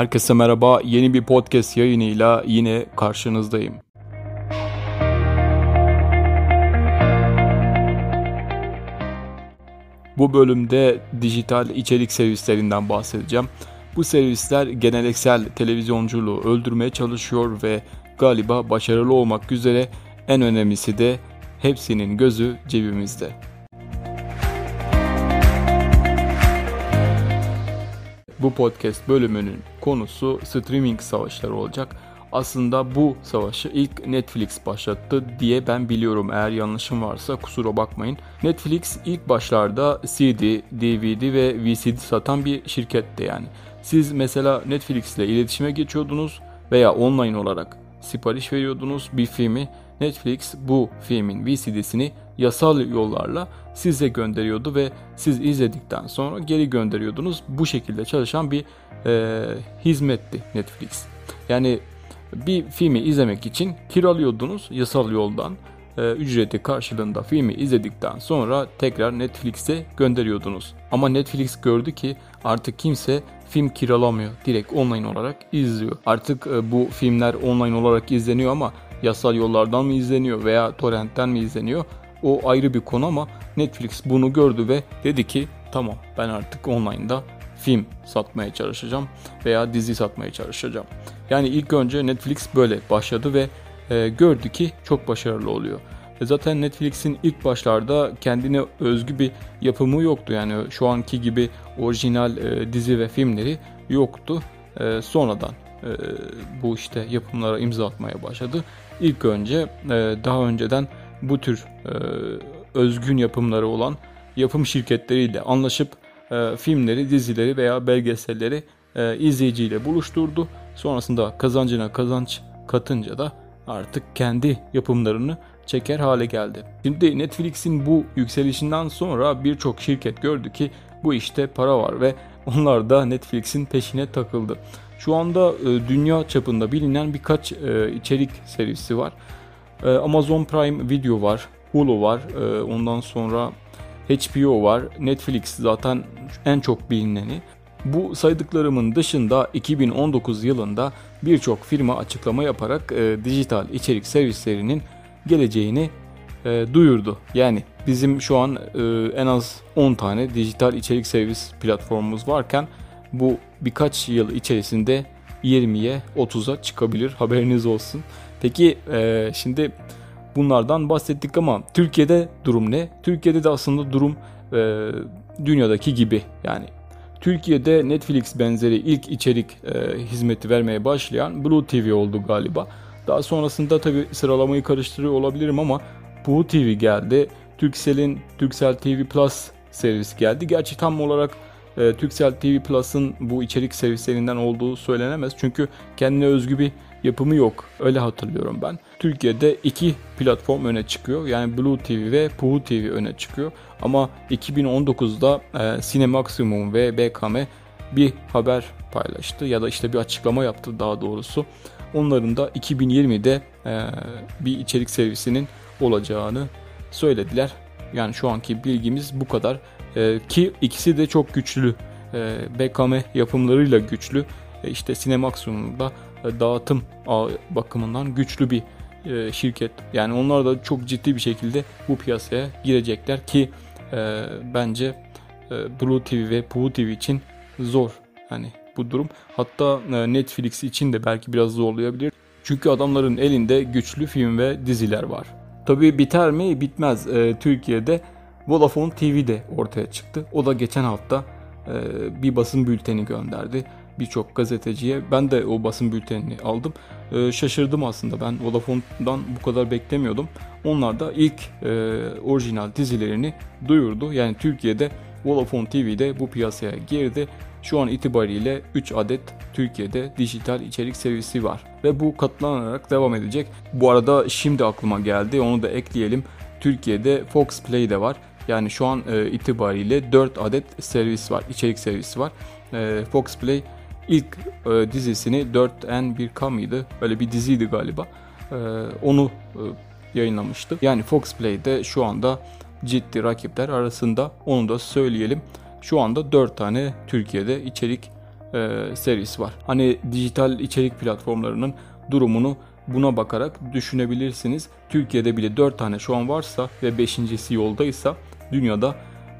Herkese merhaba. Yeni bir podcast yayınıyla yine karşınızdayım. Bu bölümde dijital içerik servislerinden bahsedeceğim. Bu servisler geleneksel televizyonculuğu öldürmeye çalışıyor ve galiba başarılı olmak üzere en önemlisi de hepsinin gözü cebimizde. Bu podcast bölümünün konusu streaming savaşları olacak. Aslında bu savaşı ilk Netflix başlattı diye ben biliyorum. Eğer yanlışım varsa kusura bakmayın. Netflix ilk başlarda CD, DVD ve VCD satan bir şirketti yani. Siz mesela Netflix ile iletişime geçiyordunuz veya online olarak sipariş veriyordunuz bir filmi. Netflix bu filmin VCD'sini yasal yollarla size gönderiyordu ve siz izledikten sonra geri gönderiyordunuz. Bu şekilde çalışan bir e, hizmetti Netflix. Yani bir filmi izlemek için kiralıyordunuz yasal yoldan e, ücreti karşılığında filmi izledikten sonra tekrar Netflix'e gönderiyordunuz. Ama Netflix gördü ki artık kimse film kiralamıyor. Direkt online olarak izliyor. Artık e, bu filmler online olarak izleniyor ama yasal yollardan mı izleniyor veya torrentten mi izleniyor? O ayrı bir konu ama Netflix bunu gördü ve dedi ki tamam ben artık online'da film satmaya çalışacağım veya dizi satmaya çalışacağım. Yani ilk önce Netflix böyle başladı ve e, gördü ki çok başarılı oluyor. E zaten Netflix'in ilk başlarda kendine özgü bir yapımı yoktu. Yani şu anki gibi orijinal e, dizi ve filmleri yoktu. E, sonradan e, bu işte yapımlara imza atmaya başladı. İlk önce e, daha önceden bu tür e, özgün yapımları olan yapım şirketleriyle anlaşıp e, filmleri, dizileri veya belgeselleri e, izleyiciyle buluşturdu. Sonrasında kazancına kazanç katınca da artık kendi yapımlarını çeker hale geldi. Şimdi Netflix'in bu yükselişinden sonra birçok şirket gördü ki bu işte para var ve onlar da Netflix'in peşine takıldı. Şu anda e, dünya çapında bilinen birkaç e, içerik serisi var. E, Amazon Prime Video var, Hulu var, e, ondan sonra HBO var, Netflix zaten en çok bilineni. Bu saydıklarımın dışında 2019 yılında birçok firma açıklama yaparak e, dijital içerik servislerinin geleceğini e, duyurdu. Yani bizim şu an e, en az 10 tane dijital içerik servis platformumuz varken bu birkaç yıl içerisinde 20'ye 30'a çıkabilir haberiniz olsun. Peki e, şimdi bunlardan bahsettik ama Türkiye'de durum ne? Türkiye'de de aslında durum e, dünyadaki gibi yani Türkiye'de Netflix benzeri ilk içerik e, hizmeti vermeye başlayan Blue TV oldu galiba. Daha sonrasında tabi sıralamayı karıştırıyor olabilirim ama Blue TV geldi. Turkcell'in Turkcell TV Plus servis geldi. Gerçi tam olarak e, Turkcell TV Plus'ın bu içerik servislerinden olduğu söylenemez. Çünkü kendine özgü bir yapımı yok. Öyle hatırlıyorum ben. Türkiye'de iki platform öne çıkıyor. Yani Blue TV ve Puhu TV öne çıkıyor. Ama 2019'da e, Cinemaximum ve BKM bir haber paylaştı ya da işte bir açıklama yaptı daha doğrusu. Onların da 2020'de e, bir içerik servisinin olacağını söylediler. Yani şu anki bilgimiz bu kadar. E, ki ikisi de çok güçlü. E, BKM yapımlarıyla güçlü. E, işte Cinemaximum'da e, dağıtım bakımından güçlü bir e, şirket. Yani onlar da çok ciddi bir şekilde bu piyasaya girecekler ki bence Blue TV ve Puhu TV için zor. Hani bu durum. Hatta Netflix için de belki biraz zorlayabilir. Çünkü adamların elinde güçlü film ve diziler var. Tabii biter mi? Bitmez. E, Türkiye'de Vodafone TV de ortaya çıktı. O da geçen hafta e, bir basın bülteni gönderdi birçok gazeteciye. Ben de o basın bültenini aldım. E, şaşırdım aslında. Ben Vodafone'dan bu kadar beklemiyordum. Onlar da ilk e, orijinal dizilerini duyurdu. Yani Türkiye'de Vodafone TV'de bu piyasaya girdi. Şu an itibariyle 3 adet Türkiye'de dijital içerik servisi var ve bu katlanarak devam edecek. Bu arada şimdi aklıma geldi onu da ekleyelim. Türkiye'de Fox Play de var. Yani şu an e, itibariyle 4 adet servis var, içerik servisi var. E, Fox Play ilk e, dizisini 4N 1K mıydı? Öyle bir diziydi galiba. E, onu e, yayınlamıştı. Yani Fox Play'de şu anda ciddi rakipler arasında onu da söyleyelim. Şu anda 4 tane Türkiye'de içerik e, serisi var. Hani dijital içerik platformlarının durumunu buna bakarak düşünebilirsiniz. Türkiye'de bile 4 tane şu an varsa ve 5.si yoldaysa dünyada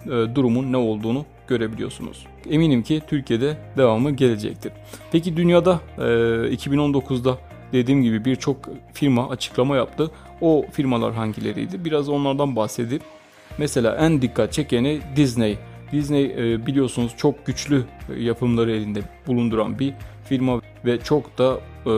e, durumun ne olduğunu görebiliyorsunuz. Eminim ki Türkiye'de devamı gelecektir. Peki dünyada e, 2019'da dediğim gibi birçok firma açıklama yaptı. O firmalar hangileriydi? Biraz onlardan bahsedip mesela en dikkat çekeni Disney. Disney e, biliyorsunuz çok güçlü yapımları elinde bulunduran bir firma ve çok da e,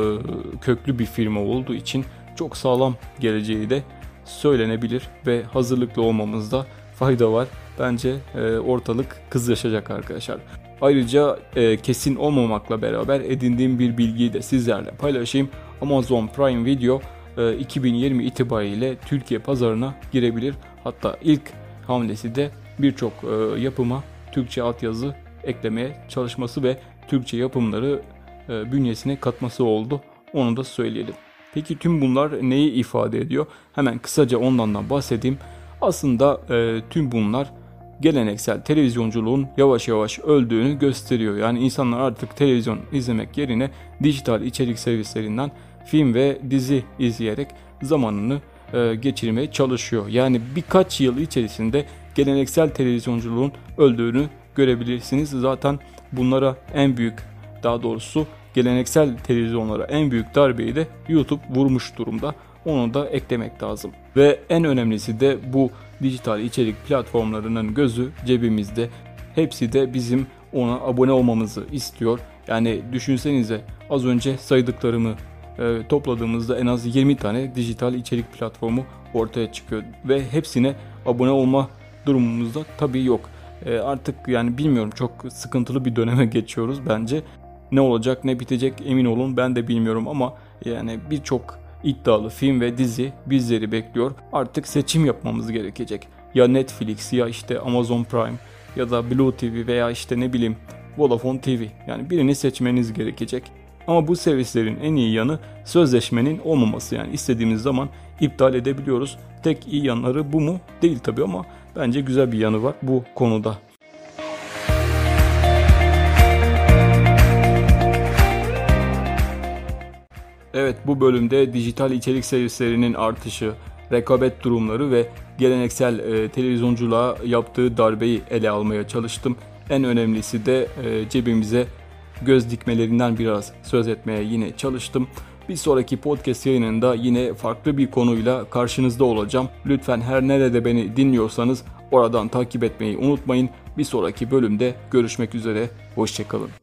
köklü bir firma olduğu için çok sağlam geleceği de söylenebilir ve hazırlıklı olmamızda fayda var. Bence e, ortalık kızışacak arkadaşlar. Ayrıca e, kesin olmamakla beraber edindiğim bir bilgiyi de sizlerle paylaşayım. Amazon Prime Video e, 2020 itibariyle Türkiye pazarına girebilir. Hatta ilk hamlesi de birçok e, yapıma Türkçe altyazı eklemeye çalışması ve Türkçe yapımları e, bünyesine katması oldu. Onu da söyleyelim. Peki tüm bunlar neyi ifade ediyor? Hemen kısaca ondan da bahsedeyim. Aslında e, tüm bunlar geleneksel televizyonculuğun yavaş yavaş öldüğünü gösteriyor. Yani insanlar artık televizyon izlemek yerine dijital içerik servislerinden film ve dizi izleyerek zamanını e, geçirmeye çalışıyor. Yani birkaç yıl içerisinde geleneksel televizyonculuğun öldüğünü görebilirsiniz. Zaten bunlara en büyük daha doğrusu geleneksel televizyonlara en büyük darbeyi de YouTube vurmuş durumda. Onu da eklemek lazım. Ve en önemlisi de bu dijital içerik platformlarının gözü cebimizde. Hepsi de bizim ona abone olmamızı istiyor. Yani düşünsenize az önce saydıklarımı e, topladığımızda en az 20 tane dijital içerik platformu ortaya çıkıyor. Ve hepsine abone olma durumumuzda tabii yok. E, artık yani bilmiyorum çok sıkıntılı bir döneme geçiyoruz bence. Ne olacak ne bitecek emin olun ben de bilmiyorum ama yani birçok iddialı film ve dizi bizleri bekliyor. Artık seçim yapmamız gerekecek. Ya Netflix ya işte Amazon Prime ya da Blue TV veya işte ne bileyim Vodafone TV. Yani birini seçmeniz gerekecek. Ama bu servislerin en iyi yanı sözleşmenin olmaması. Yani istediğimiz zaman iptal edebiliyoruz. Tek iyi yanları bu mu? Değil tabii ama bence güzel bir yanı var bu konuda. Evet bu bölümde dijital içerik servislerinin artışı, rekabet durumları ve geleneksel e, televizyonculuğa yaptığı darbeyi ele almaya çalıştım. En önemlisi de e, cebimize göz dikmelerinden biraz söz etmeye yine çalıştım. Bir sonraki podcast yayınında yine farklı bir konuyla karşınızda olacağım. Lütfen her nerede beni dinliyorsanız oradan takip etmeyi unutmayın. Bir sonraki bölümde görüşmek üzere. Hoşçakalın.